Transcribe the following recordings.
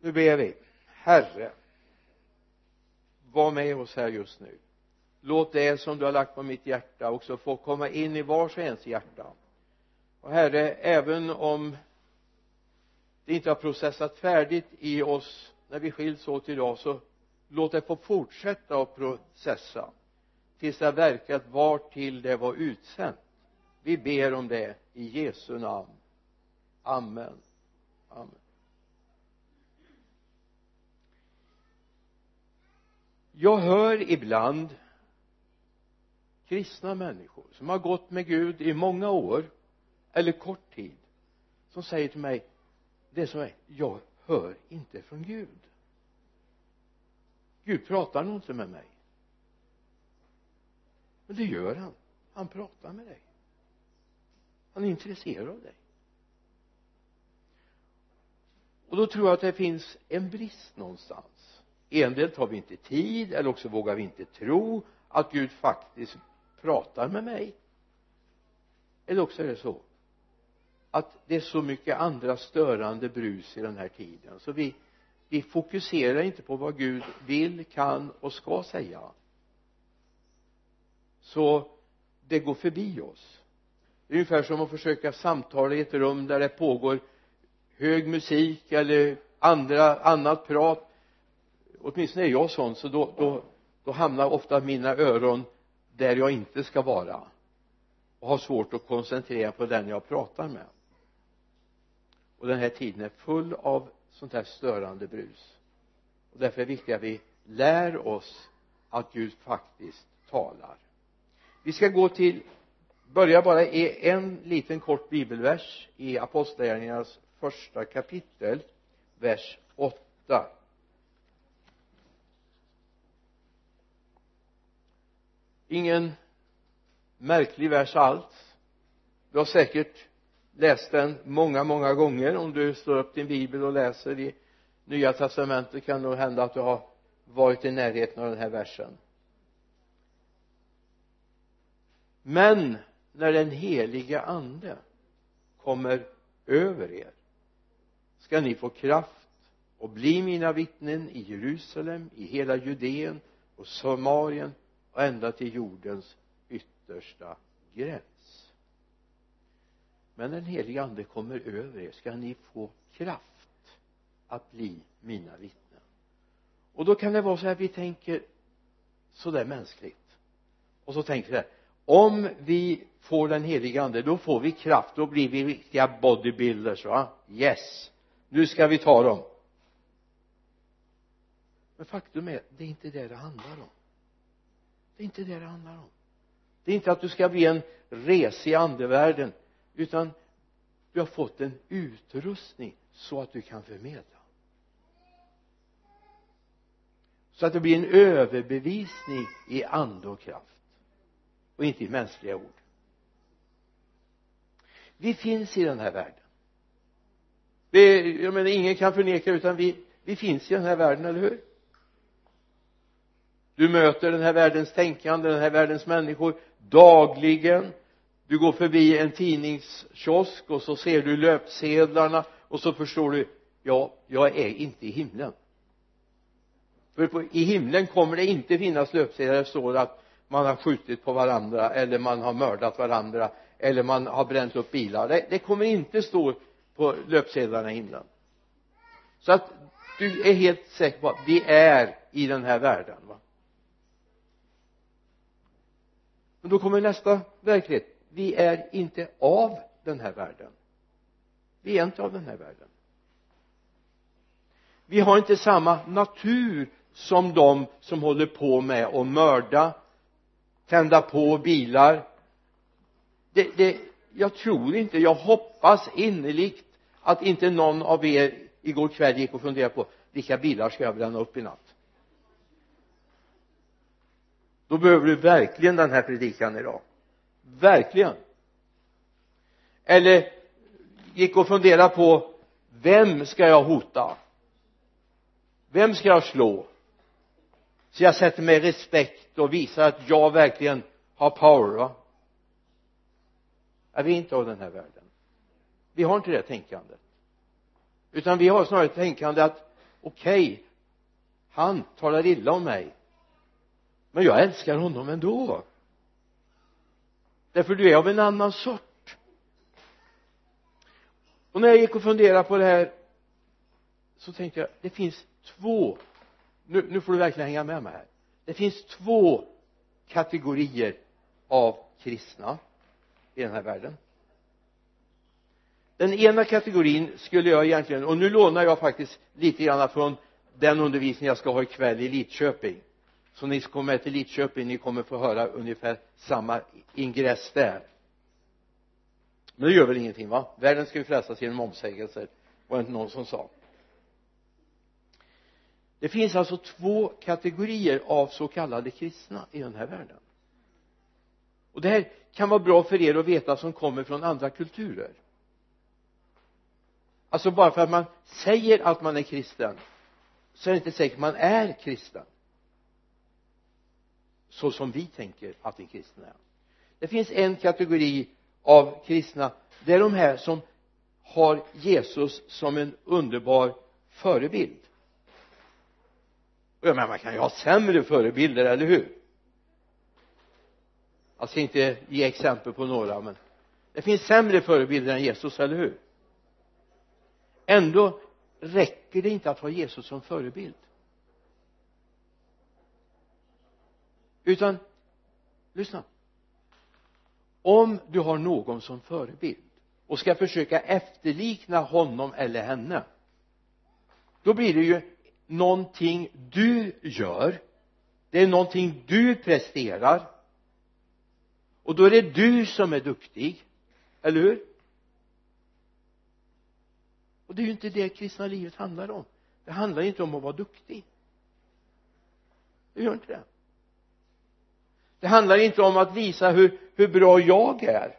nu ber vi. Herre var med oss här just nu. Låt det som du har lagt på mitt hjärta också få komma in i vars och ens hjärta. Och herre även om det inte har processat färdigt i oss när vi skiljs åt idag så låt det få fortsätta att processa tills det har verkat var till det var utsänt. Vi ber om det i Jesu namn. Amen. Amen. Jag hör ibland kristna människor som har gått med Gud i många år eller kort tid som säger till mig det som är jag hör inte från Gud. Gud pratar nog inte med mig. Men det gör han. Han pratar med dig. Han är intresserad av dig. Och då tror jag att det finns en brist någonstans endels har vi inte tid eller också vågar vi inte tro att Gud faktiskt pratar med mig. Eller också är det så att det är så mycket andra störande brus i den här tiden så vi vi fokuserar inte på vad Gud vill, kan och ska säga. Så det går förbi oss. Det är ungefär som att försöka samtala i ett rum där det pågår hög musik eller andra, annat prat åtminstone är jag sån så då, då, då hamnar ofta mina öron där jag inte ska vara. Och har svårt att koncentrera på den jag pratar med. Och den här tiden är full av sånt här störande brus. Och därför är det viktigt att vi lär oss att Gud faktiskt talar. Vi ska gå till börja bara i en liten kort bibelvers i apostlagärningarnas första kapitel vers 8 ingen märklig vers alls. Du har säkert läst den många många gånger. Om du slår upp din bibel och läser i nya testamentet kan det nog hända att du har varit i närheten av den här versen. Men när den helige ande kommer över er ska ni få kraft och bli mina vittnen i Jerusalem, i hela Judeen och Samarien och ända till jordens yttersta gräns. Men den helige ande kommer över er. Ska ni få kraft att bli mina vittnen? Och då kan det vara så här vi tänker sådär mänskligt. Och så tänker vi här om vi får den helige ande då får vi kraft. Då blir vi riktiga bodybuilders va? Yes. Nu ska vi ta dem. Men faktum är det är inte det det handlar om det är inte det det handlar om. Det är inte att du ska bli en resig andevärlden utan du har fått en utrustning så att du kan förmedla. Så att det blir en överbevisning i ande och kraft och inte i mänskliga ord. Vi finns i den här världen. Vi, jag menar ingen kan förneka utan vi, vi finns i den här världen, eller hur? Du möter den här världens tänkande, den här världens människor dagligen. Du går förbi en tidningskiosk och så ser du löpsedlarna och så förstår du ja, jag är inte i himlen. För på, i himlen kommer det inte finnas löpsedlar där det står att man har skjutit på varandra eller man har mördat varandra eller man har bränt upp bilar. Det, det kommer inte stå på löpsedlarna i himlen. Så att du är helt säker på att vi är i den här världen va? Men då kommer nästa verklighet. Vi är inte av den här världen. Vi är inte av den här världen. Vi har inte samma natur som de som håller på med att mörda tända på bilar. Det, det, jag tror inte, jag hoppas innerligt att inte någon av er igår kväll gick och funderade på vilka bilar ska jag bränna upp i natt? Då behöver du verkligen den här predikan idag. Verkligen. Eller gick och funderade på vem ska jag hota? Vem ska jag slå? Så jag sätter mig i respekt och visar att jag verkligen har power va? Är vi inte av den här världen. Vi har inte det tänkandet. Utan vi har snarare tänkande att okej okay, han talar illa om mig men jag älskar honom ändå. Därför du är av en annan sort. Och när jag gick och funderade på det här så tänkte jag det finns två nu, nu får du verkligen hänga med mig här. Det finns två kategorier av kristna i den här världen. Den ena kategorin skulle jag egentligen och nu lånar jag faktiskt lite grann från den undervisning jag ska ha ikväll i Lidköping så ni som kommer till Lidköping ni kommer få höra ungefär samma ingress där. Men det gör väl ingenting va? Världen ska ju frälsas genom omsägelser var det inte någon som sa. Det finns alltså två kategorier av så kallade kristna i den här världen. Och det här kan vara bra för er att veta som kommer från andra kulturer. Alltså bara för att man säger att man är kristen så är det inte säkert att man är kristen så som vi tänker att en kristen är. Det finns en kategori av kristna. Det är de här som har Jesus som en underbar förebild. Och jag menar man kan ju ha sämre förebilder, eller hur? Jag ska inte ge exempel på några men det finns sämre förebilder än Jesus, eller hur? Ändå räcker det inte att ha Jesus som förebild. Utan lyssna. Om du har någon som förebild och ska försöka efterlikna honom eller henne då blir det ju någonting du gör det är någonting du presterar och då är det du som är duktig eller hur? Och det är ju inte det kristna livet handlar om. Det handlar inte om att vara duktig. Det gör inte det det handlar inte om att visa hur, hur bra jag är.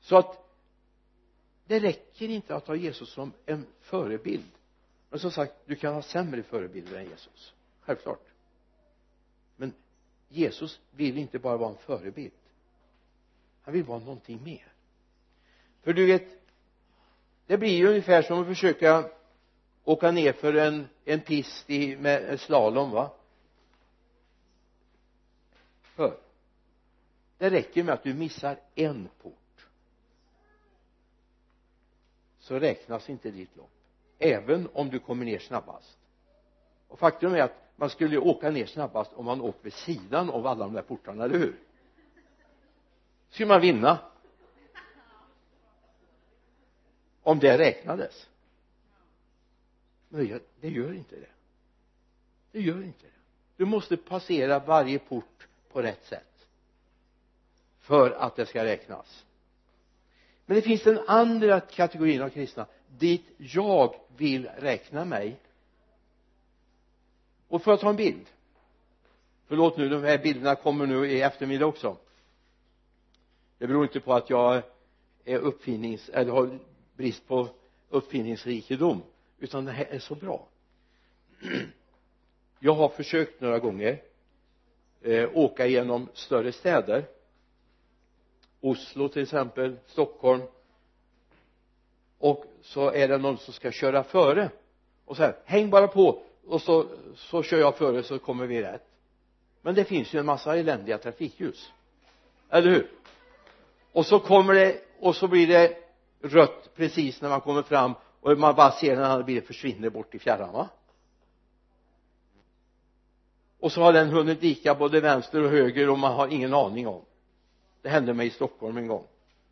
Så att det räcker inte att ha Jesus som en förebild. Men som sagt du kan ha sämre förebilder än Jesus. Självklart. Men Jesus vill inte bara vara en förebild. Han vill vara någonting mer. För du vet det blir ju ungefär som att försöka åka ner för en, en pist i, med slalom va? För. Det räcker med att du missar en port. Så räknas inte ditt lopp även om du kommer ner snabbast. Och faktum är att man skulle åka ner snabbast om man åkte vid sidan av alla de där portarna, eller hur? Skulle man vinna. Om det räknades. Men det gör, det gör inte det. Det gör inte det. Du måste passera varje port på rätt sätt. För att det ska räknas. Men det finns den andra kategorin av kristna. Dit jag vill räkna mig. Och får jag ta en bild? Förlåt nu de här bilderna kommer nu i eftermiddag också. Det beror inte på att jag är uppfinnings eller har brist på uppfinningsrikedom utan det här är så bra. Jag har försökt några gånger eh, åka genom större städer. Oslo till exempel Stockholm. Och så är det någon som ska köra före. Och så här häng bara på. Och så, så kör jag före så kommer vi rätt. Men det finns ju en massa eländiga trafikljus. Eller hur? Och så kommer det och så blir det rött precis när man kommer fram och man bara ser den andra bilen försvinner bort i fjärran va? Och så har den hunnit vika både vänster och höger och man har ingen aning om. Det hände mig i Stockholm en gång.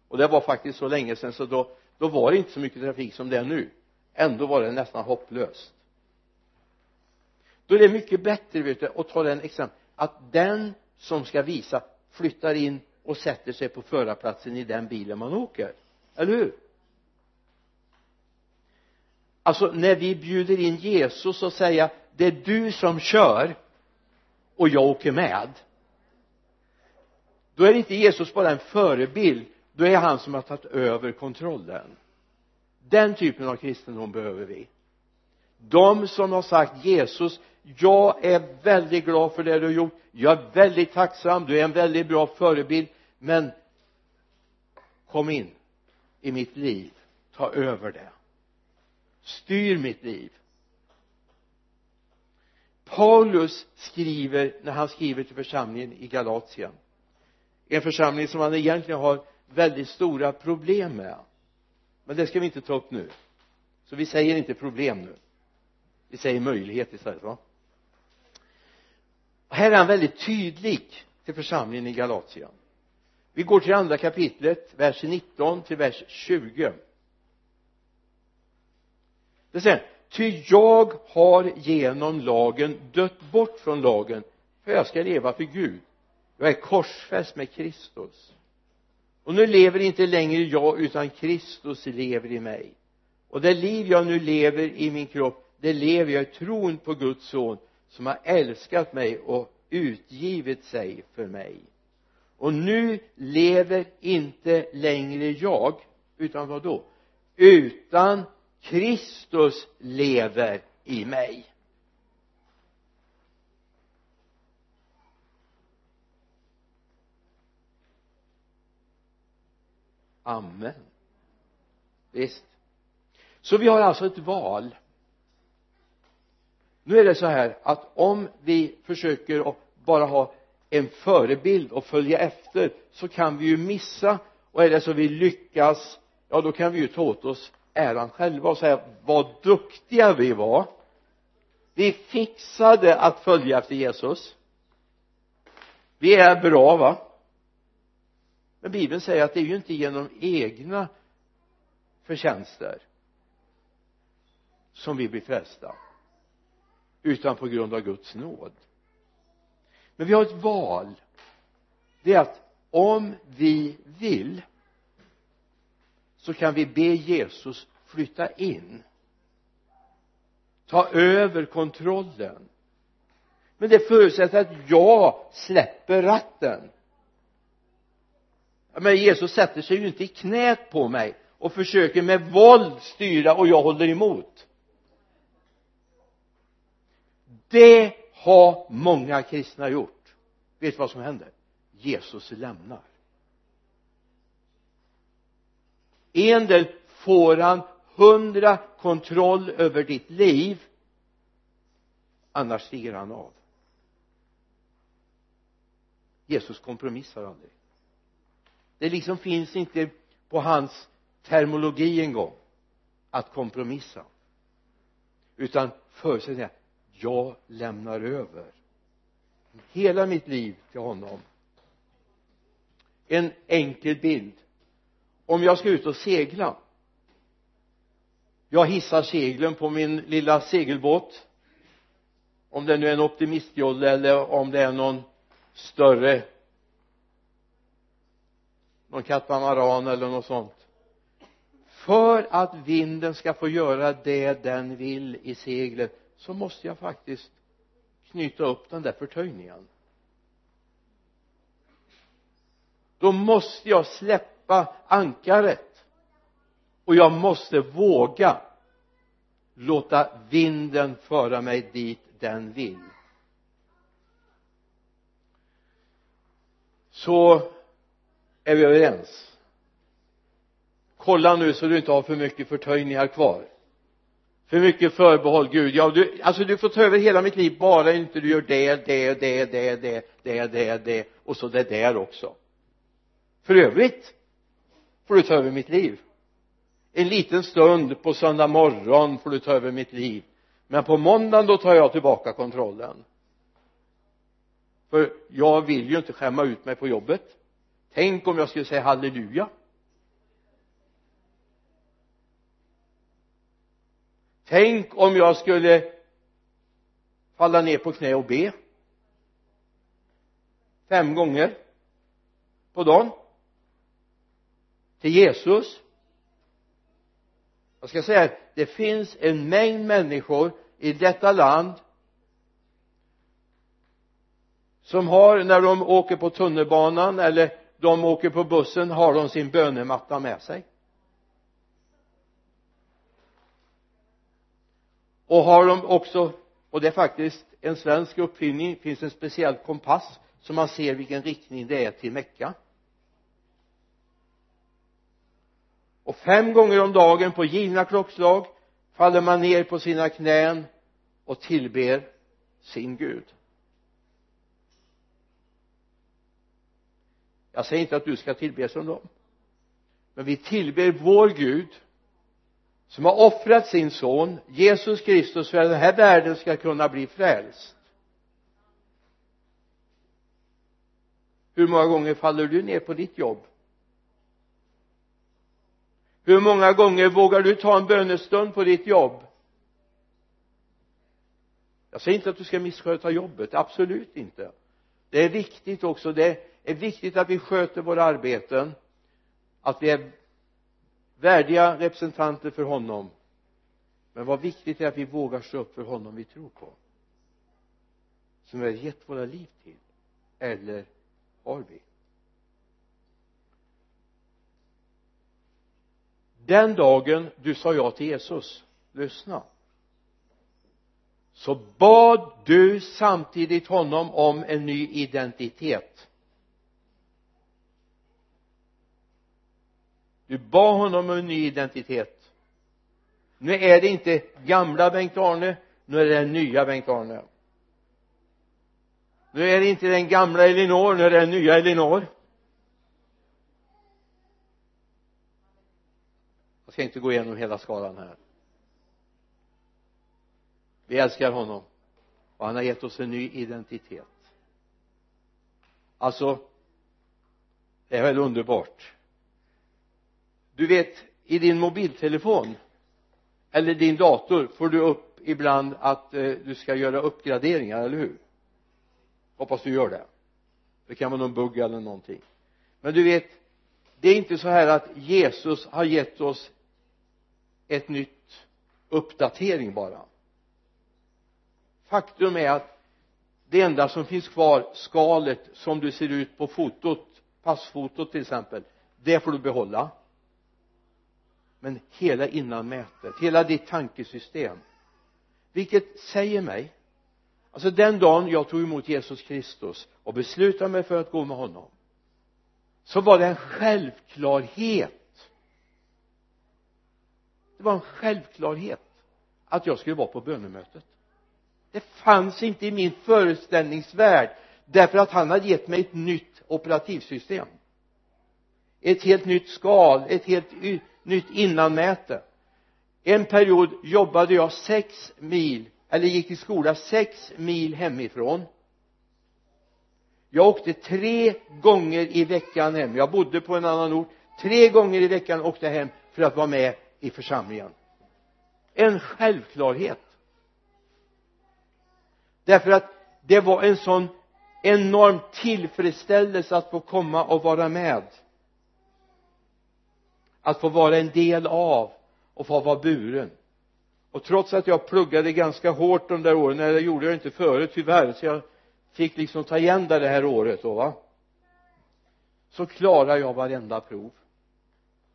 Och det var faktiskt så länge sedan så då, då var det inte så mycket trafik som det är nu. Ändå var det nästan hopplöst. Då är det mycket bättre vet du att ta den exempel att den som ska visa flyttar in och sätter sig på förarplatsen i den bilen man åker. Eller hur? Alltså när vi bjuder in Jesus och säger det är du som kör och jag åker med. Då är inte Jesus bara en förebild då är han som har tagit över kontrollen. Den typen av kristendom behöver vi. De som har sagt Jesus jag är väldigt glad för det du har gjort. Jag är väldigt tacksam. Du är en väldigt bra förebild. Men kom in i mitt liv. Ta över det. Styr mitt liv. Paulus skriver när han skriver till församlingen i Galatien. En församling som han egentligen har väldigt stora problem med. Men det ska vi inte ta upp nu. Så vi säger inte problem nu. Vi säger möjlighet istället va? Här är han väldigt tydlig till församlingen i Galatien. Vi går till andra kapitlet vers 19 till vers 20 det säger ty jag har genom lagen dött bort från lagen för jag ska leva för Gud. Jag är korsfäst med Kristus. Och nu lever inte längre jag utan Kristus lever i mig. Och det liv jag nu lever i min kropp det lever jag i tron på Guds son som har älskat mig och utgivit sig för mig. Och nu lever inte längre jag utan vad då? Utan Kristus lever i mig. Amen. Visst. Så vi har alltså ett val. Nu är det så här att om vi försöker att bara ha en förebild och följa efter så kan vi ju missa. Och är det så vi lyckas ja då kan vi ju ta åt oss äran själva och säga vad duktiga vi var. Vi fixade att följa efter Jesus. Vi är bra va? Men bibeln säger att det är ju inte genom egna förtjänster som vi blir frälsta utan på grund av Guds nåd. Men vi har ett val. Det är att om vi vill så kan vi be Jesus flytta in. Ta över kontrollen. Men det förutsätter att jag släpper ratten. Men Jesus sätter sig ju inte i knät på mig och försöker med våld styra och jag håller emot. Det har många kristna gjort. Vet du vad som händer? Jesus lämnar. En del får han hundra kontroll över ditt liv. Annars stiger han av. Jesus kompromissar aldrig. Det liksom finns inte på hans termologi en gång att kompromissa. Utan förutsättningen jag lämnar över hela mitt liv till honom. En enkel bild om jag ska ut och segla. Jag hissar seglen på min lilla segelbåt. Om det nu är en optimistjolle eller om det är någon större. Någon katamaran eller något sånt. För att vinden ska få göra det den vill i seglet så måste jag faktiskt knyta upp den där förtöjningen. Då måste jag släppa släppa ankaret. Och jag måste våga låta vinden föra mig dit den vill. Så är vi överens. Kolla nu så du inte har för mycket förtöjningar kvar. För mycket förbehåll Gud. Ja du, alltså du får ta över hela mitt liv bara inte du gör det, det, det, det, det, det, det, det och så det där också. För övrigt får du ta över mitt liv. En liten stund på söndag morgon får du ta över mitt liv. Men på måndagen då tar jag tillbaka kontrollen. För jag vill ju inte skämma ut mig på jobbet. Tänk om jag skulle säga halleluja. Tänk om jag skulle falla ner på knä och be. Fem gånger på dagen till Jesus. Jag ska säga att det finns en mängd människor i detta land som har när de åker på tunnelbanan eller de åker på bussen har de sin bönematta med sig. Och har de också och det är faktiskt en svensk uppfinning finns en speciell kompass så man ser vilken riktning det är till Mecka. Och fem gånger om dagen på givna klockslag faller man ner på sina knän och tillber sin Gud. Jag säger inte att du ska tillbe som dem men vi tillber vår Gud som har offrat sin son Jesus Kristus för att den här världen ska kunna bli frälst. Hur många gånger faller du ner på ditt jobb? Hur många gånger vågar du ta en bönestund på ditt jobb? Jag säger inte att du ska missköta jobbet absolut inte. Det är viktigt också det är viktigt att vi sköter våra arbeten att vi är värdiga representanter för honom. Men vad viktigt är att vi vågar stå upp för honom vi tror på som vi har gett våra liv till eller har vi. Den dagen du sa ja till Jesus lyssna så bad du samtidigt honom om en ny identitet. Du bad honom om en ny identitet. Nu är det inte gamla Bengt-Arne nu är det den nya Bengt-Arne nu är det inte den gamla Elinor nu är det den nya Elinor. Ska inte gå igenom hela skalan här. Vi älskar honom. Och han har gett oss en ny identitet. Alltså det är väl underbart. Du vet i din mobiltelefon eller din dator får du upp ibland att eh, du ska göra uppgraderingar, eller hur? Hoppas du gör det. Det kan vara någon bugg eller någonting. Men du vet det är inte så här att Jesus har gett oss ett nytt uppdatering bara. Faktum är att det enda som finns kvar skalet som du ser ut på fotot passfotot till exempel det får du behålla. Men hela innanmätet hela ditt tankesystem. Vilket säger mig alltså den dagen jag tog emot Jesus Kristus och beslutade mig för att gå med honom så var det en självklarhet det var en självklarhet att jag skulle vara på bönemötet. Det fanns inte i min föreställningsvärld därför att han hade gett mig ett nytt operativsystem. Ett helt nytt skal, ett helt nytt innanmäte. En period jobbade jag sex mil eller gick i skola sex mil hemifrån. Jag åkte tre gånger i veckan hem. Jag bodde på en annan ort. Tre gånger i veckan åkte jag hem för att vara med i församlingen. En självklarhet. Därför att det var en sån enorm tillfredsställelse att få komma och vara med. Att få vara en del av och få vara buren. Och trots att jag pluggade ganska hårt de där åren, nej det gjorde jag inte förut tyvärr så jag fick liksom ta igen det här året då va? Så klarade jag varenda prov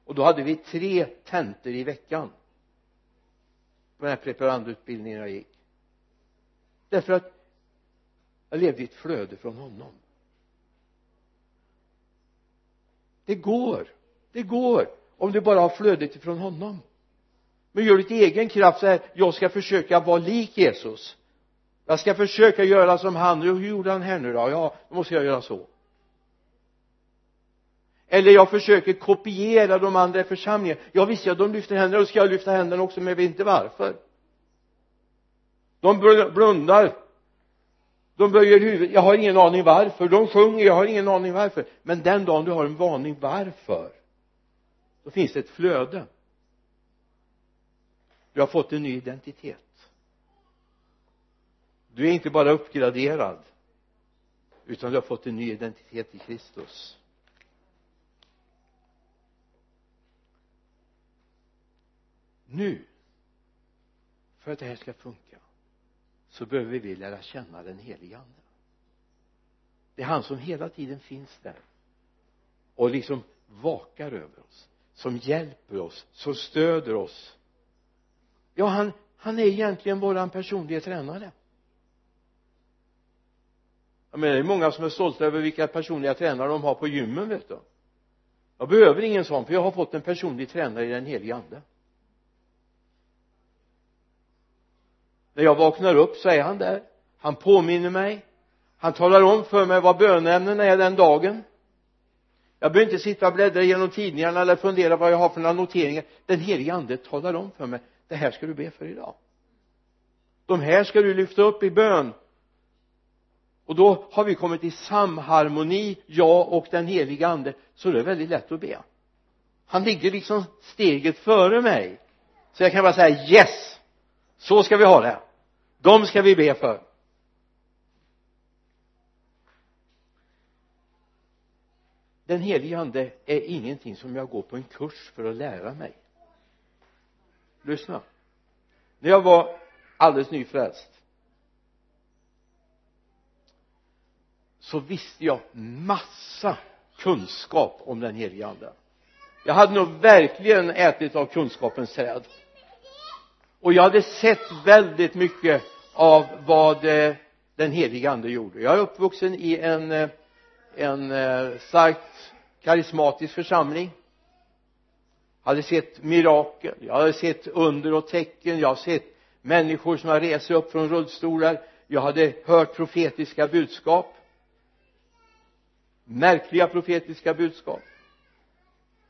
och då hade vi tre tentor i veckan på den här preparandutbildningen jag gick. Därför att jag levde i ett flöde från honom. Det går det går om du bara har flödet ifrån honom. Men gör ditt egen kraft så här jag ska försöka vara lik Jesus. Jag ska försöka göra som han. Hur gjorde han här nu då? Ja då måste jag göra så eller jag försöker kopiera de andra i församlingen. Ja visst ja de lyfter händerna då ska jag lyfta händerna också men jag vet inte varför. De blundar. De böjer huvudet. Jag har ingen aning varför. De sjunger. Jag har ingen aning varför. Men den dagen du har en varning varför? Då finns det ett flöde. Du har fått en ny identitet. Du är inte bara uppgraderad utan du har fått en ny identitet i Kristus. Nu för att det här ska funka så behöver vi lära känna den helige ande. Det är han som hela tiden finns där och liksom vakar över oss som hjälper oss som stöder oss. Ja han han är egentligen våran personliga tränare. Jag menar det är många som är stolta över vilka personliga tränare de har på gymmen vet du. Jag behöver ingen sån för jag har fått en personlig tränare i den helige ande. När jag vaknar upp så är han där. Han påminner mig. Han talar om för mig vad bönämnena är den dagen. Jag behöver inte sitta och bläddra genom tidningarna eller fundera vad jag har för några noteringar. Den helige ande talar om för mig det här ska du be för idag. De här ska du lyfta upp i bön. Och då har vi kommit i samharmoni jag och den helige ande. Så det är väldigt lätt att be. Han ligger liksom steget före mig. Så jag kan bara säga yes! Så ska vi ha det. De ska vi be för. Den helige ande är ingenting som jag går på en kurs för att lära mig. Lyssna. När jag var alldeles nyfrälst så visste jag massa kunskap om den helige ande. Jag hade nog verkligen ätit av kunskapens träd och jag hade sett väldigt mycket av vad eh, den helige ande gjorde. Jag är uppvuxen i en eh, en eh, starkt karismatisk församling. Hade sett mirakel jag hade sett under och tecken jag har sett människor som har rest upp från rullstolar. Jag hade hört profetiska budskap. Märkliga profetiska budskap.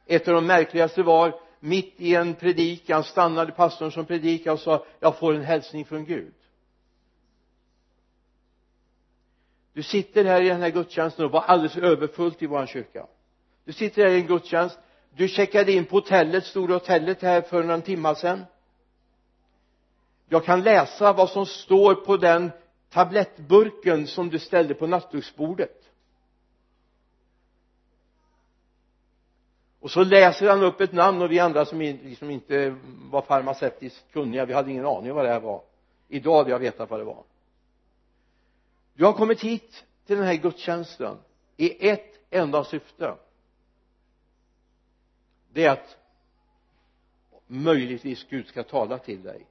Ett av de märkligaste var mitt i en predikan stannade pastorn som predikade och sa jag får en hälsning från Gud. Du sitter här i den här gudstjänsten och var alldeles överfullt i våran kyrka. Du sitter här i en gudstjänst. Du checkade in på hotellet, stora hotellet här för någon timma sedan. Jag kan läsa vad som står på den tablettburken som du ställde på nattduksbordet. Och så läser han upp ett namn och vi andra som liksom inte var farmaceutiskt kunniga vi hade ingen aning vad det här var. Idag hade jag vetat vad det var. Du har kommit hit till den här gudstjänsten i ett enda syfte. Det är att möjligtvis Gud ska tala till dig.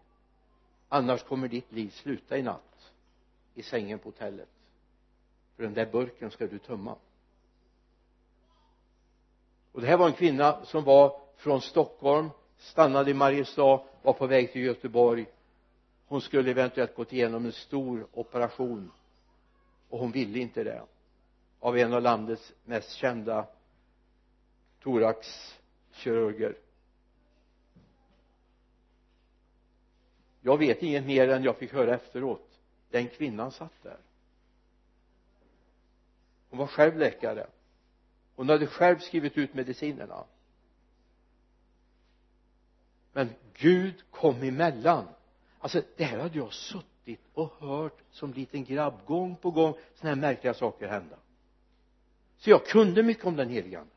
Annars kommer ditt liv sluta i natt i sängen på hotellet. För den där burken ska du tömma och det här var en kvinna som var från Stockholm stannade i Mariestad var på väg till Göteborg. Hon skulle eventuellt gått igenom en stor operation. Och hon ville inte det. Av en av landets mest kända thoraxkirurger. Jag vet inget mer än jag fick höra efteråt. Den kvinnan satt där. Hon var själv läkare hon hade själv skrivit ut medicinerna. Men Gud kom emellan. Alltså det här hade jag suttit och hört som liten grabb gång på gång sådana här märkliga saker hända. Så jag kunde mycket om den helige ande.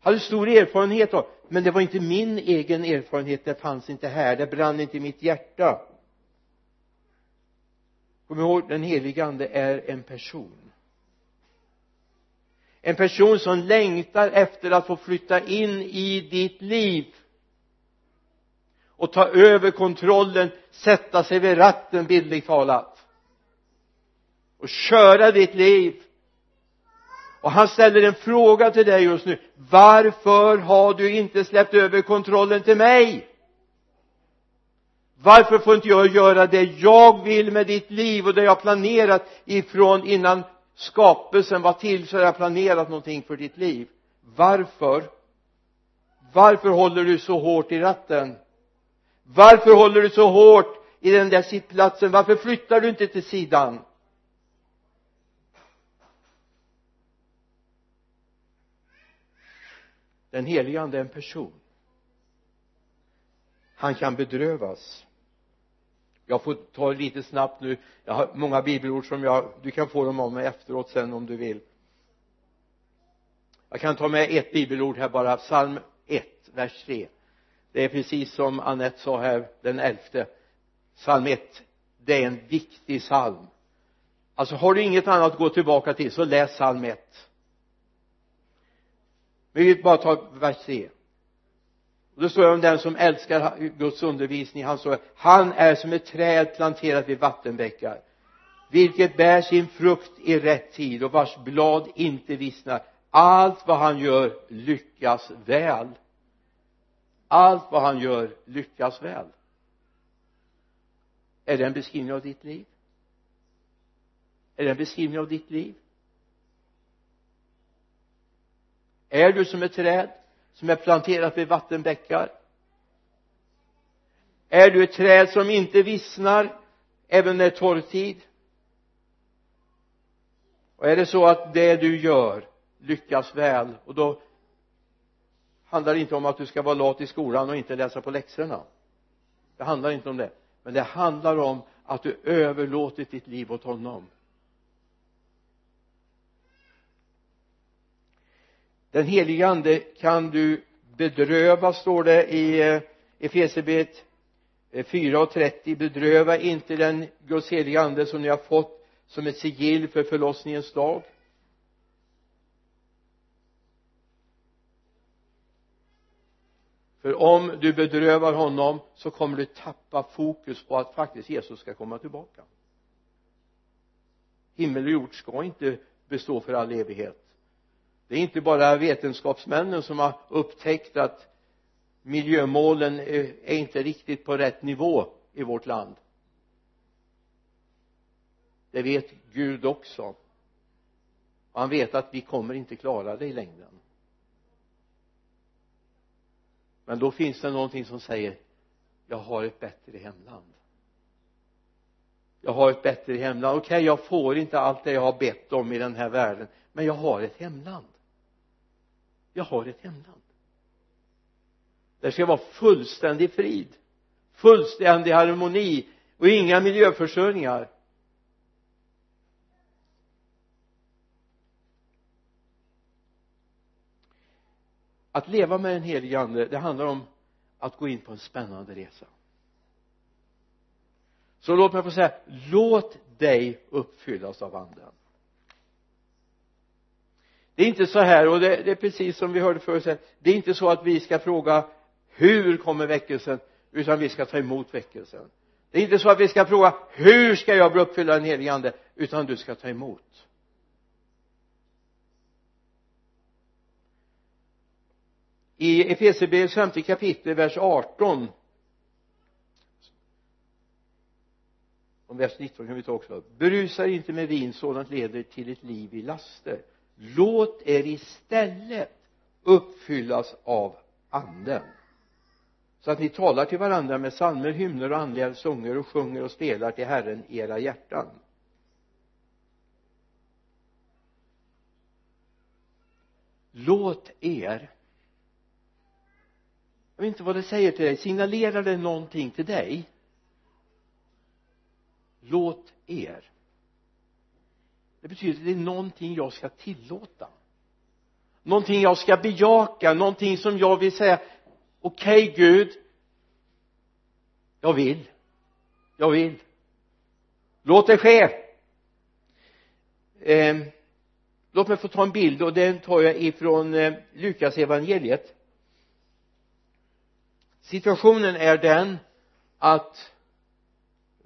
Hade stor erfarenhet av men det var inte min egen erfarenhet. Det fanns inte här. Det brann inte i mitt hjärta. Kom ihåg den helige ande är en person en person som längtar efter att få flytta in i ditt liv och ta över kontrollen sätta sig vid ratten bildligt talat och köra ditt liv. Och han ställer en fråga till dig just nu. Varför har du inte släppt över kontrollen till mig? Varför får inte jag göra det jag vill med ditt liv och det jag planerat ifrån innan skapelsen var till så har jag planerat någonting för ditt liv? Varför? Varför håller du så hårt i ratten? Varför håller du så hårt i den där sittplatsen? Varför flyttar du inte till sidan? Den helige ande är en person. Han kan bedrövas jag får ta lite snabbt nu. Jag har många bibelord som jag du kan få dem av mig efteråt sen om du vill. Jag kan ta med ett bibelord här bara psalm 1 vers 3 det är precis som Annette sa här den elfte. Psalm 1 det är en viktig psalm. Alltså har du inget annat att gå tillbaka till så läs psalm 1 vi vill bara ta vers 3 och då står det om den som älskar Guds undervisning. Han står han är som ett träd planterat vid vattenbäckar vilket bär sin frukt i rätt tid och vars blad inte vissnar. Allt vad han gör lyckas väl. Allt vad han gör lyckas väl. Är det en beskrivning av ditt liv? Är det en beskrivning av ditt liv? Är du som ett träd? Som är planterat vid vattenbäckar. Är du ett träd som inte vissnar även när det är torrtid? Och är det så att det du gör lyckas väl och då handlar det inte om att du ska vara lat i skolan och inte läsa på läxorna. Det handlar inte om det. Men det handlar om att du överlåtit ditt liv åt honom. Den helige ande kan du bedröva står det i eh, Efesierbrevet eh, 4 och 30 bedröva inte den Guds heliga ande som ni har fått som ett sigill för förlossningens dag. För om du bedrövar honom så kommer du tappa fokus på att faktiskt Jesus ska komma tillbaka. Himmel och jord ska inte bestå för all evighet det är inte bara vetenskapsmännen som har upptäckt att miljömålen är inte riktigt på rätt nivå i vårt land. Det vet Gud också. Och han vet att vi kommer inte klara det i längden. Men då finns det någonting som säger jag har ett bättre hemland. Jag har ett bättre hemland. Okej okay, jag får inte allt det jag har bett om i den här världen men jag har ett hemland jag har ett hemland. Det ska vara fullständig frid fullständig harmoni och inga miljöförstöringar. Att leva med den helige ande det handlar om att gå in på en spännande resa. Så låt mig få säga låt dig uppfyllas av anden det är inte så här och det, det är precis som vi hörde förut det är inte så att vi ska fråga hur kommer väckelsen? utan vi ska ta emot väckelsen. Det är inte så att vi ska fråga hur ska jag bli uppfylld av den helige ande? utan du ska ta emot. I Efesierbrevets femte kapitel vers 18 och vers 19 kan vi ta också. Berusa inte med vin sådant leder till ett liv i laster låt er istället uppfyllas av anden. Så att ni talar till varandra med psalmer, hymner och andliga sånger och sjunger och spelar till Herren i era hjärtan. Låt er jag vet inte vad det säger till dig signalerar det någonting till dig? Låt er det betyder att det är någonting jag ska tillåta. Någonting jag ska bejaka någonting som jag vill säga okej okay, Gud. Jag vill. Jag vill. Låt det ske. Eh, låt mig få ta en bild och den tar jag ifrån eh, Lukas evangeliet. Situationen är den att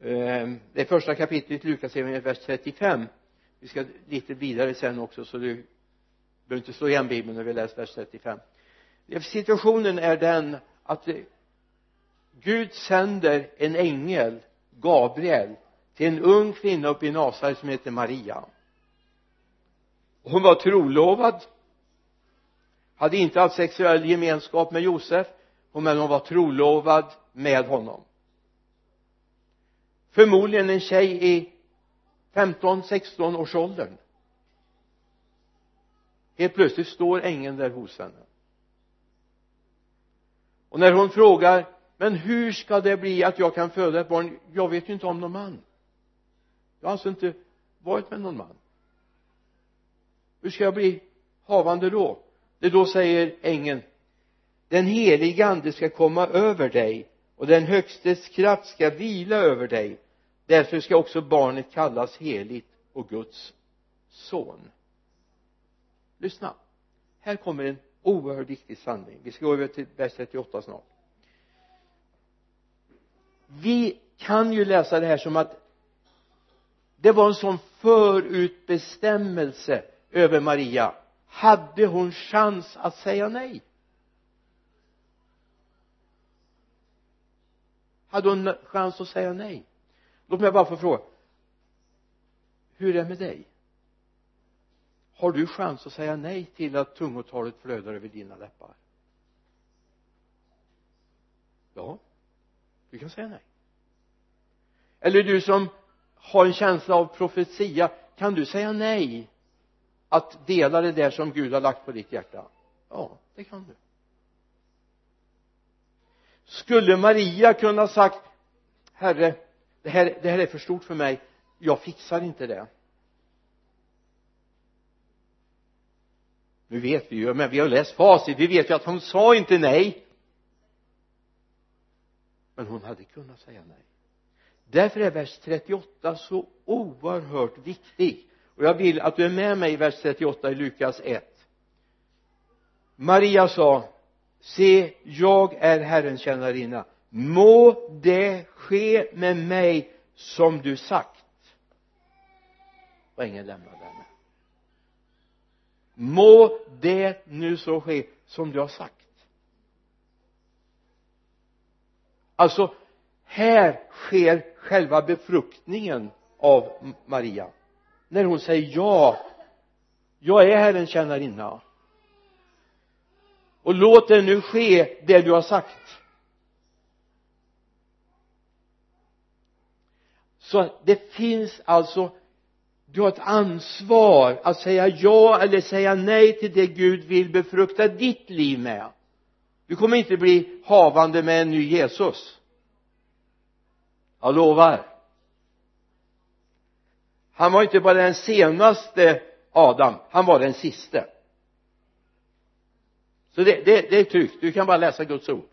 eh, det är första kapitlet i Lukas evangeliet vers 35 vi ska lite vidare sen också så du behöver inte slå igen bibeln när vi läser vers 35 situationen är den att Gud sänder en ängel Gabriel till en ung kvinna uppe i Nasaret som heter Maria. Hon var trolovad hade inte haft sexuell gemenskap med Josef men hon var trolovad med honom. Förmodligen en tjej i 15-16 års åldern. Helt plötsligt står ängeln där hos henne. Och när hon frågar men hur ska det bli att jag kan föda ett barn? Jag vet ju inte om någon man. Jag har alltså inte varit med någon man. Hur ska jag bli havande då? Det då säger ängeln den helige ande ska komma över dig och den högstes kraft ska vila över dig därför ska också barnet kallas heligt och Guds son. Lyssna. Här kommer en oerhört viktig sanning. Vi ska gå över till vers 38 snart. Vi kan ju läsa det här som att det var en sån förutbestämmelse över Maria. Hade hon chans att säga nej? Hade hon chans att säga nej? Låt mig bara få fråga. Hur är det med dig? Har du chans att säga nej till att tungotalet flödar över dina läppar? Ja du kan säga nej. Eller du som har en känsla av profetia kan du säga nej att dela det där som Gud har lagt på ditt hjärta? Ja det kan du. Skulle Maria kunna sagt herre det här, det här är för stort för mig. Jag fixar inte det. Nu vet vi ju men vi har läst facit. Vi vet ju att hon sa inte nej. Men hon hade kunnat säga nej. Därför är vers 38 så oerhört viktig. Och jag vill att du är med mig i vers 38 i Lukas 1 Maria sa se jag är Herrens tjänarinna må det ske med mig som du sagt. Och ängeln lämnade henne må det nu så ske som du har sagt. Alltså här sker själva befruktningen av Maria. När hon säger ja. Jag är Herrens tjänarinna. Och låt det nu ske det du har sagt. Så det finns alltså du har ett ansvar att säga ja eller säga nej till det Gud vill befrukta ditt liv med. Du kommer inte bli havande med en ny Jesus. Jag lovar. Han var inte bara den senaste Adam han var den siste. Så det, det, det är tryggt. Du kan bara läsa Guds ord.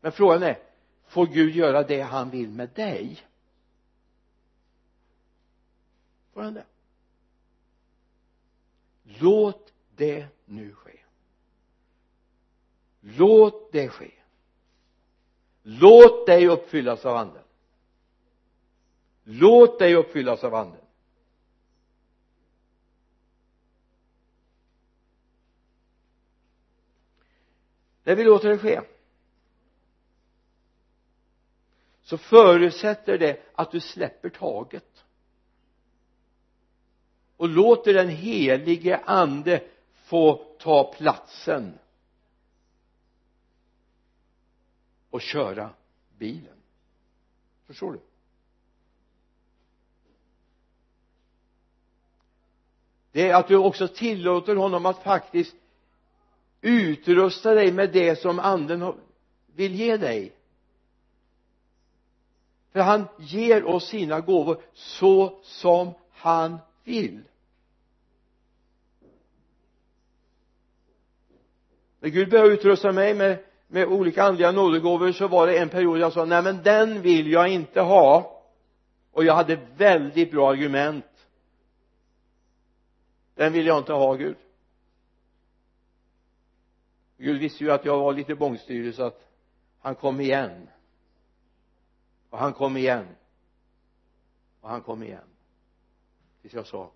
Men frågan är får Gud göra det han vill med dig? Fortfarande. Låt det nu ske. Låt det ske. Låt dig uppfyllas av anden. Låt dig uppfyllas av anden. När vi låter det ske så förutsätter det att du släpper taget och låter den helige ande få ta platsen och köra bilen. Förstår du? Det är att du också tillåter honom att faktiskt utrusta dig med det som anden vill ge dig. För han ger oss sina gåvor så som han vill. När Gud började utrusta mig med, med olika andliga nådegåvor. Så var det en period jag sa nej men den vill jag inte ha. Och jag hade väldigt bra argument. Den vill jag inte ha Gud. Gud visste ju att jag var lite bångstyrig så att han kom igen. Och han kom igen. Och han kom igen tills jag sa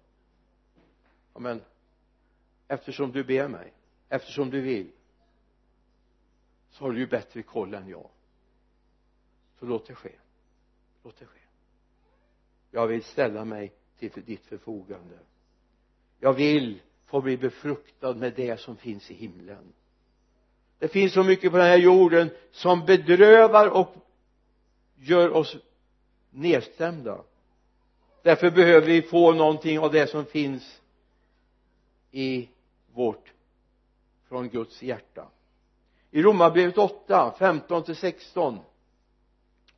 ja men eftersom du ber mig eftersom du vill så har du ju bättre koll än jag. Så låt det ske. Låt det ske. Jag vill ställa mig till ditt förfogande. Jag vill få bli befruktad med det som finns i himlen. Det finns så mycket på den här jorden som bedrövar och gör oss nedstämda därför behöver vi få någonting av det som finns i vårt från Guds hjärta. I Romarbrevet 8, 15 till 16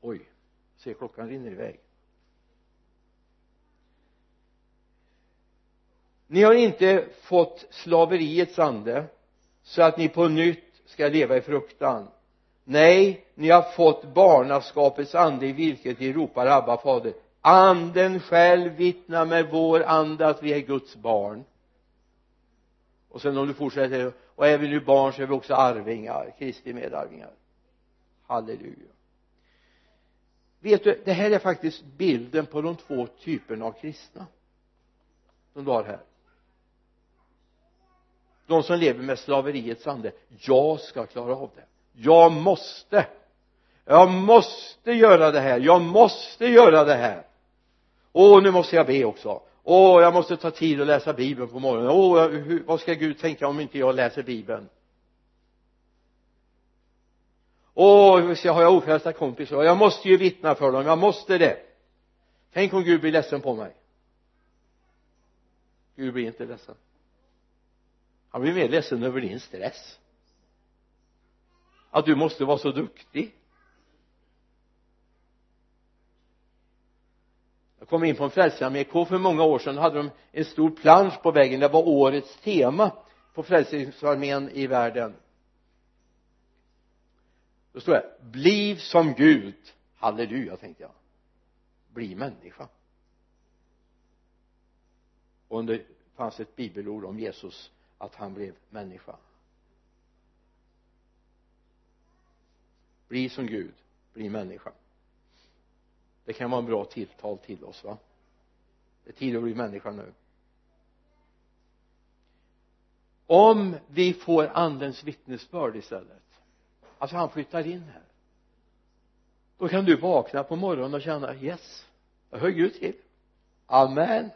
oj, se klockan rinner iväg. Ni har inte fått slaveriets ande så att ni på nytt ska leva i fruktan. Nej ni har fått barnaskapets ande i vilket ni ropar Abba fader anden själv vittnar med vår ande att vi är Guds barn. Och sen om du fortsätter och är vi nu barn så är vi också arvingar Kristi medarvingar. Halleluja. Vet du det här är faktiskt bilden på de två typerna av kristna som du har här. De som lever med slaveriets ande. Jag ska klara av det. Jag måste. Jag måste göra det här. Jag måste göra det här åh nu måste jag be också. Åh jag måste ta tid och läsa bibeln på morgonen. Åh hur, vad ska Gud tänka om inte jag läser bibeln? Åh så har jag ofrälsta kompisar? Jag måste ju vittna för dem. Jag måste det. Tänk om Gud blir ledsen på mig. Gud blir inte ledsen. Han blir mer ledsen över din stress. Att du måste vara så duktig. Jag kom in på en frälsningsarmé för många år sedan hade de en stor plansch på väggen. Det var årets tema på frälsningsarmén i världen. Då stod det bliv som Gud. Halleluja tänkte jag. Bli människa. Och det fanns ett bibelord om Jesus att han blev människa. Bli som Gud bli människa det kan vara en bra tilltal till oss va? Det är tid att bli människa nu. Om vi får andens vittnesbörd istället alltså han flyttar in här då kan du vakna på morgonen och känna yes jag hör Gud till. Amen.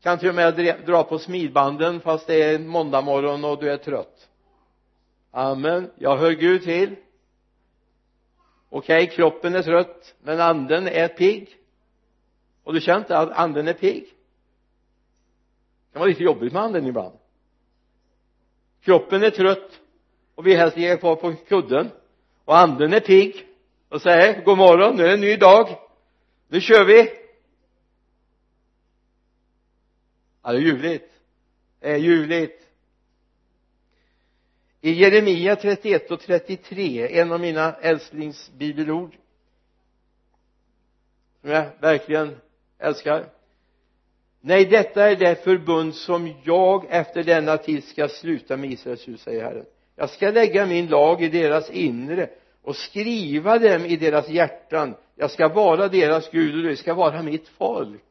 Kan till och med dra på smidbanden fast det är måndag morgon och du är trött. Amen. Jag hör Gud till okej okay, kroppen är trött men anden är pigg. Och du känner inte att anden är pigg? Det kan vara lite jobbigt med anden ibland. Kroppen är trött och vi helst ligga kvar på kudden och anden är pigg och säger god morgon nu är det en ny dag. Nu kör vi. Ja det är ljuvligt. Det är ljuvligt i Jeremia 31 och 33 en av mina älsklingsbibelord som jag verkligen älskar. Nej detta är det förbund som jag efter denna tid ska sluta med Israels hus säger Herren. Jag ska lägga min lag i deras inre och skriva dem i deras hjärtan. Jag ska vara deras Gud och de ska vara mitt folk.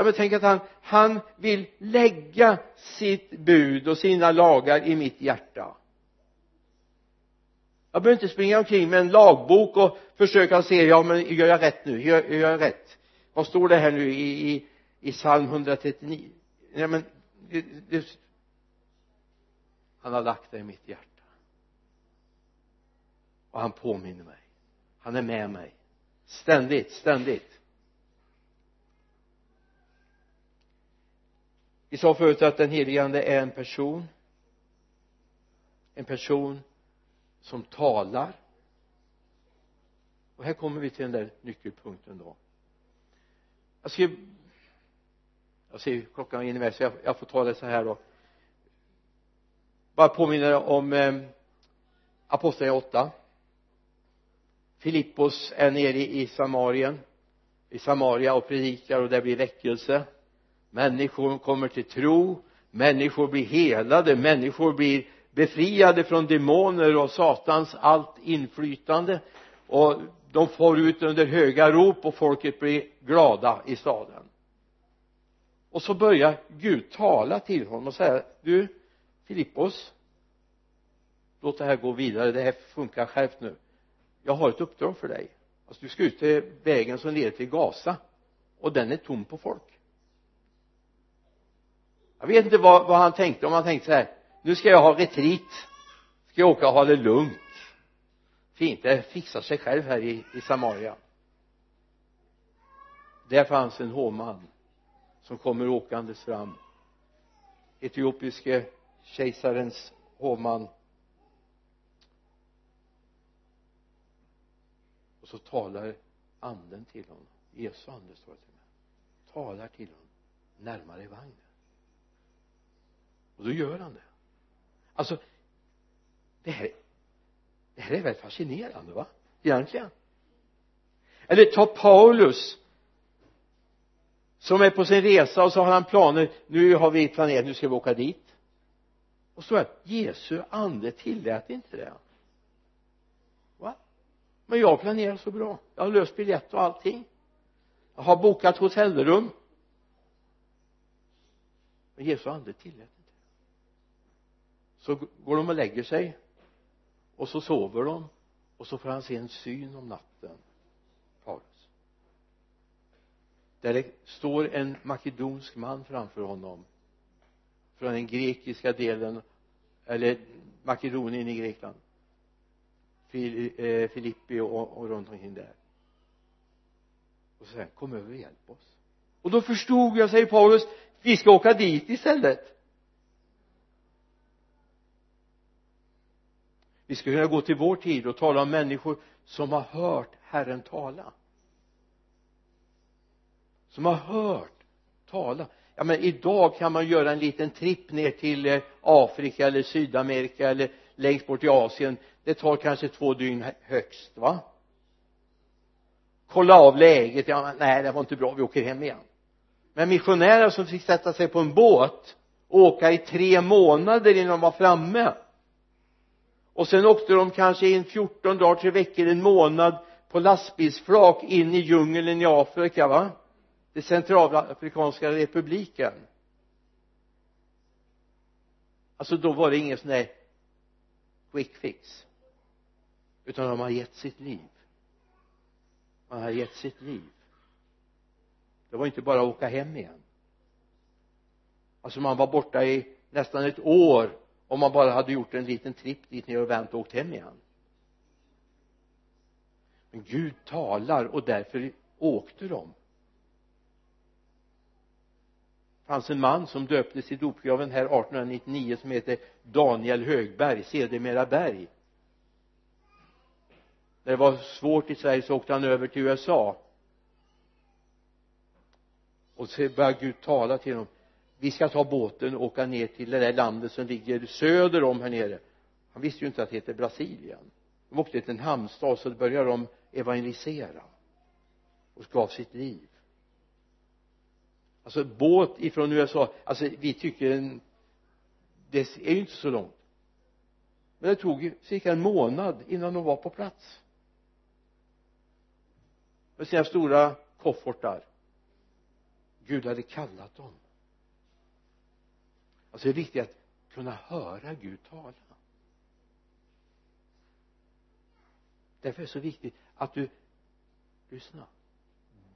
Ja men tänk att han han vill lägga sitt bud och sina lagar i mitt hjärta. Jag behöver inte springa omkring med en lagbok och försöka se ja men gör jag rätt nu? Gör, gör jag rätt? Vad står det här nu i, i, i psalm 139 nej men det, det, han har lagt det i mitt hjärta. Och han påminner mig. Han är med mig. Ständigt, ständigt. Vi sa förut att den helige ande är en person. En person som talar. Och här kommer vi till den där nyckelpunkten då. Jag ska jag ser klockan in i så jag, jag får ta det så här då. Bara påminna om eh, aposteln 8 Filippos är nere i Samarien. I Samaria och predikar och det blir väckelse människor kommer till tro. Människor blir helade. Människor blir befriade från demoner och satans allt inflytande. Och de får ut under höga rop och folket blir glada i staden. Och så börjar Gud tala till honom och säga du Filippos låt det här gå vidare. Det här funkar skärpt nu. Jag har ett uppdrag för dig. Alltså du ska ut till vägen som leder till Gaza och den är tom på folk jag vet inte vad, vad han tänkte. Om han tänkte så här nu ska jag ha retreat. Ska jag åka och ha det lugnt. Fint det fixar sig själv här i, i Samaria. Där fanns en hovman som kommer åkandes fram. Etiopiske kejsarens hovman. Och så talar anden till honom. Jesu ande står det till mig talar till honom. Närmare vagnen och då gör han det. Alltså det här det här är väldigt fascinerande va? Egentligen. Eller ta Paulus som är på sin resa och så har han planer. Nu har vi planerat nu ska vi åka dit. Och så är Jesu ande tillät inte det. Va? Men jag planerar så bra. Jag har löst biljett och allting. Jag har bokat hotellrum. Men Jesu ande tillät inte så går de och lägger sig och så sover de och så får han se en syn om natten. Paulus. Där det står en makedonsk man framför honom från den grekiska delen eller Makedonien i Grekland eh, Filippi och, och runt omkring där. Och så säger han kom över och hjälp oss. Och då förstod jag säger Paulus vi ska åka dit istället. Vi ska kunna gå till vår tid och tala om människor som har hört Herren tala. Som har hört tala. Ja men idag kan man göra en liten tripp ner till eh, Afrika eller Sydamerika eller längst bort i Asien. Det tar kanske två dygn högst va? Kolla av läget. Ja nej det var inte bra. Vi åker hem igen. Men missionärer som fick sätta sig på en båt och åka i tre månader innan de var framme och sen åkte de kanske in 14 dagar, tre veckor, en månad på lastbilsflak in i djungeln i Afrika va? Det centralafrikanska republiken. Alltså då var det ingen sån där quick fix. Utan de har gett sitt liv. Man har gett sitt liv. Det var inte bara att åka hem igen. Alltså man var borta i nästan ett år om man bara hade gjort en liten tripp dit ner och vänt och åkt hem igen. Men Gud talar och därför åkte de. Det fanns en man som döptes i dopgraven här 1899 som heter Daniel Högberg sedermera Berg. När det var svårt i Sverige så åkte han över till USA och så började Gud tala till honom vi ska ta båten och åka ner till det där landet som ligger söder om här nere. Han visste ju inte att det heter Brasilien. De åkte till en hamnstad så började de evangelisera och gav sitt liv. Alltså båt ifrån USA alltså vi tycker en det är ju inte så långt. Men det tog ju cirka en månad innan de var på plats. Med sina stora koffertar Gud hade kallat dem alltså det är viktigt att kunna höra Gud tala. Därför är det så viktigt att du lyssna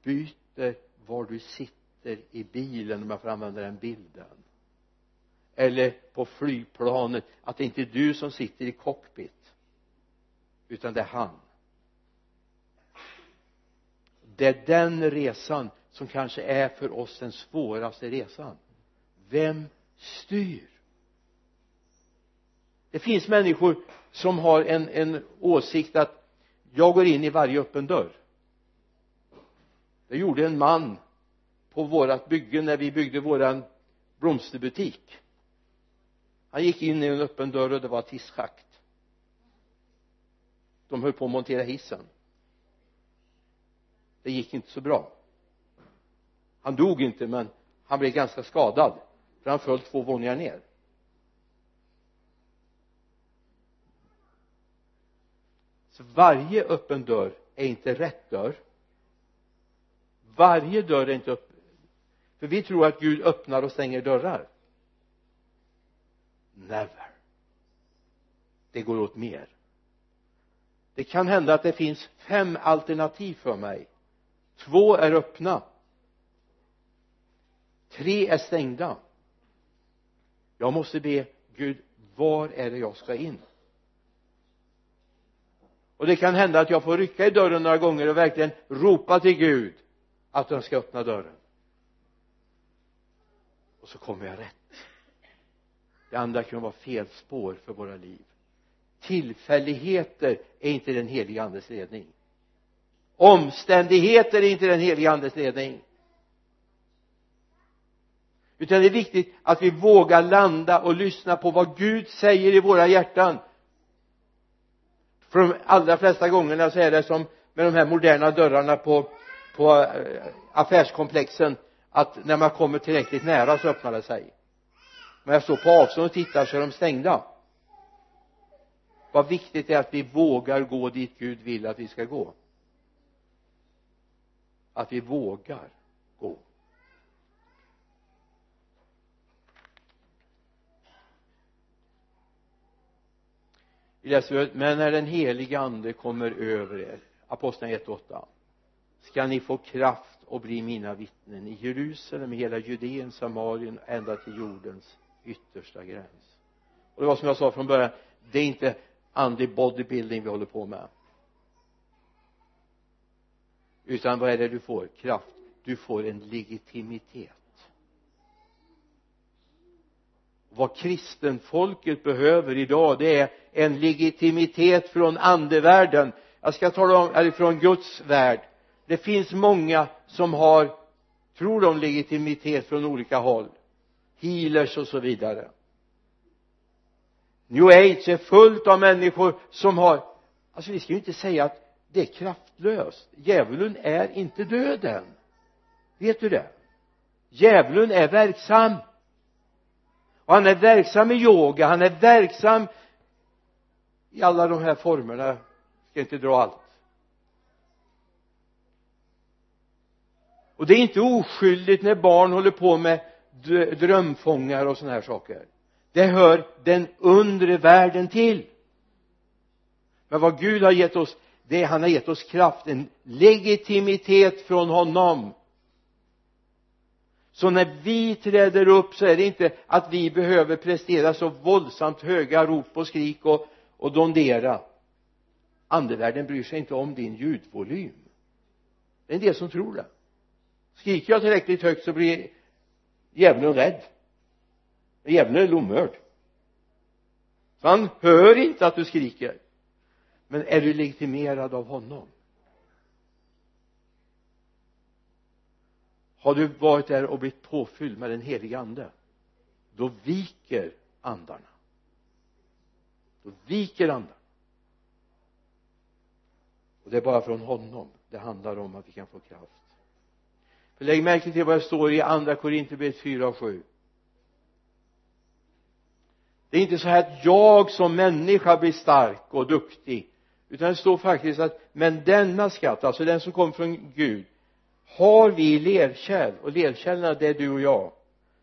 byter var du sitter i bilen om jag får använda den bilden. Eller på flygplanet att det inte är du som sitter i cockpit utan det är han. Det är den resan som kanske är för oss den svåraste resan. Vem styr. Det finns människor som har en, en åsikt att jag går in i varje öppen dörr. Det gjorde en man på vårat bygge när vi byggde våran blomsterbutik. Han gick in i en öppen dörr och det var ett hisschakt de höll på att montera hissen. Det gick inte så bra. Han dog inte men han blev ganska skadad för han föll två våningar ner. Så varje öppen dörr är inte rätt dörr. Varje dörr är inte öppen för vi tror att Gud öppnar och stänger dörrar. Never. Det går åt mer. Det kan hända att det finns fem alternativ för mig. Två är öppna. Tre är stängda jag måste be Gud var är det jag ska in? Och det kan hända att jag får rycka i dörren några gånger och verkligen ropa till Gud att han ska öppna dörren. Och så kommer jag rätt. Det andra kan vara fel spår för våra liv. Tillfälligheter är inte den heliga andes ledning. Omständigheter är inte den heliga andes ledning utan det är viktigt att vi vågar landa och lyssna på vad Gud säger i våra hjärtan. För de allra flesta gångerna så är det som med de här moderna dörrarna på på eh, affärskomplexen att när man kommer tillräckligt nära så öppnar det sig. Men jag står på avstånd och tittar så är de stängda. Vad viktigt är att vi vågar gå dit Gud vill att vi ska gå. Att vi vågar gå vi läser men när den heliga ande kommer över er apostlagärningarna 1.8 ska ni få kraft och bli mina vittnen i Jerusalem, i hela Judeen, Samarien ända till jordens yttersta gräns. Och det var som jag sa från början det är inte andlig bodybuilding vi håller på med. Utan vad är det du får? Kraft. Du får en legitimitet. Vad kristenfolket behöver idag det är en legitimitet från andevärlden. Jag ska tala om, eller från Guds värld. Det finns många som har tror de legitimitet från olika håll. Healers och så vidare. New age är fullt av människor som har alltså vi ska ju inte säga att det är kraftlöst. Djävulen är inte döden. Vet du det? Djävulen är verksam och han är verksam i yoga han är verksam i alla de här formerna. Jag ska inte dra allt. Och det är inte oskyldigt när barn håller på med drömfångar och sådana här saker. Det hör den undre världen till. Men vad Gud har gett oss det är han har gett oss kraft en legitimitet från honom så när vi träder upp så är det inte att vi behöver prestera så våldsamt höga rop och skrik och, och dondera. Andevärlden bryr sig inte om din ljudvolym. Det är en del som tror det. Skriker jag tillräckligt högt så blir djävulen rädd. Djävulen är lomhörd så han hör inte att du skriker. Men är du legitimerad av honom? Har du varit där och blivit påfylld med den helige ande då viker andarna. Då viker andarna. Och det är bara från honom det handlar om att vi kan få kraft. För lägg märke till vad det står i andra Korinthierbrevet 4 och 7 det är inte så här att jag som människa blir stark och duktig utan det står faktiskt att men denna skatt, alltså den som kommer från Gud har vi lerkärl och lerkärlen det är du och jag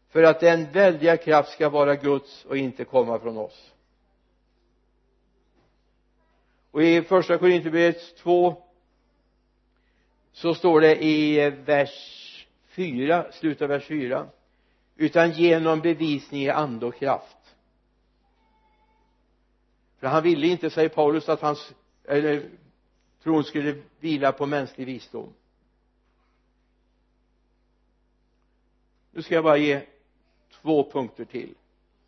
för att den väldiga kraft ska vara Guds och inte komma från oss? Och i första Korinthierbrevet 2 så står det i vers 4 slutet av vers 4 utan genom bevisning i ande och kraft. För han ville inte säger Paulus att hans eller tron skulle vila på mänsklig visdom. Nu ska jag bara ge två punkter till.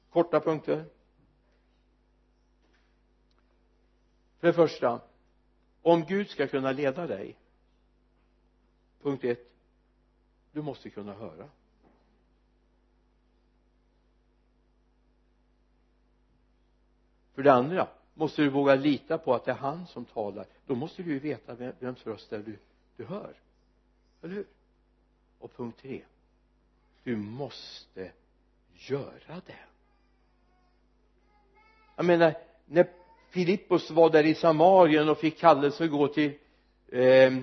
Korta punkter. För det första om Gud ska kunna leda dig punkt ett du måste kunna höra. För det andra måste du våga lita på att det är han som talar då måste du ju veta vems röst det är du, du hör. Eller hur? Och punkt tre du måste göra det. Jag menar när Filippos var där i Samarien och fick kallelse att gå till eh,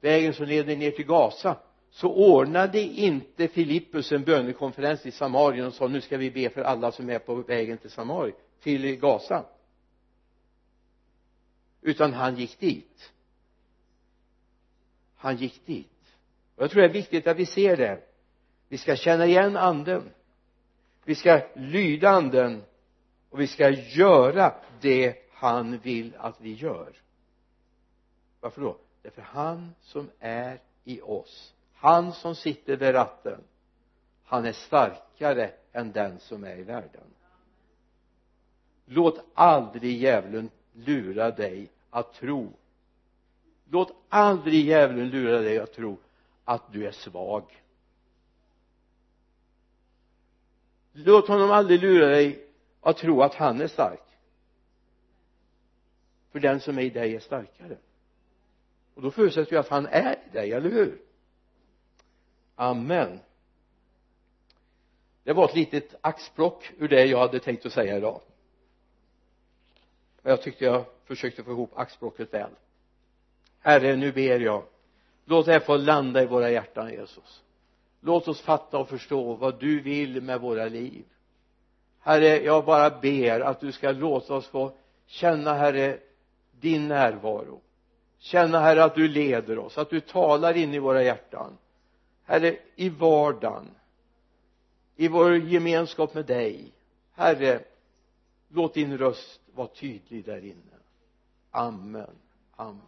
vägen som leder ner till Gaza så ordnade inte Filippus en bönekonferens i Samarien och sa nu ska vi be för alla som är på vägen till Samarien till Gaza. Utan han gick dit. Han gick dit. Och jag tror det är viktigt att vi ser det vi ska känna igen anden. Vi ska lyda anden. Och vi ska göra det han vill att vi gör. Varför då? Därför han som är i oss han som sitter vid ratten han är starkare än den som är i världen. Låt aldrig djävulen lura dig att tro. Låt aldrig djävulen lura dig att tro att du är svag. Låt honom aldrig lura dig att tro att han är stark. För den som är i dig är starkare. Och då förutsätter vi att han är i dig, eller hur? Amen. Det var ett litet axplock ur det jag hade tänkt att säga idag. Och jag tyckte jag försökte få ihop axplocket väl. Herre nu ber jag. Låt det här få landa i våra hjärtan Jesus låt oss fatta och förstå vad du vill med våra liv. Herre jag bara ber att du ska låta oss få känna herre din närvaro. Känna herre att du leder oss att du talar in i våra hjärtan. Herre i vardagen i vår gemenskap med dig. Herre låt din röst vara tydlig där inne. Amen. Amen.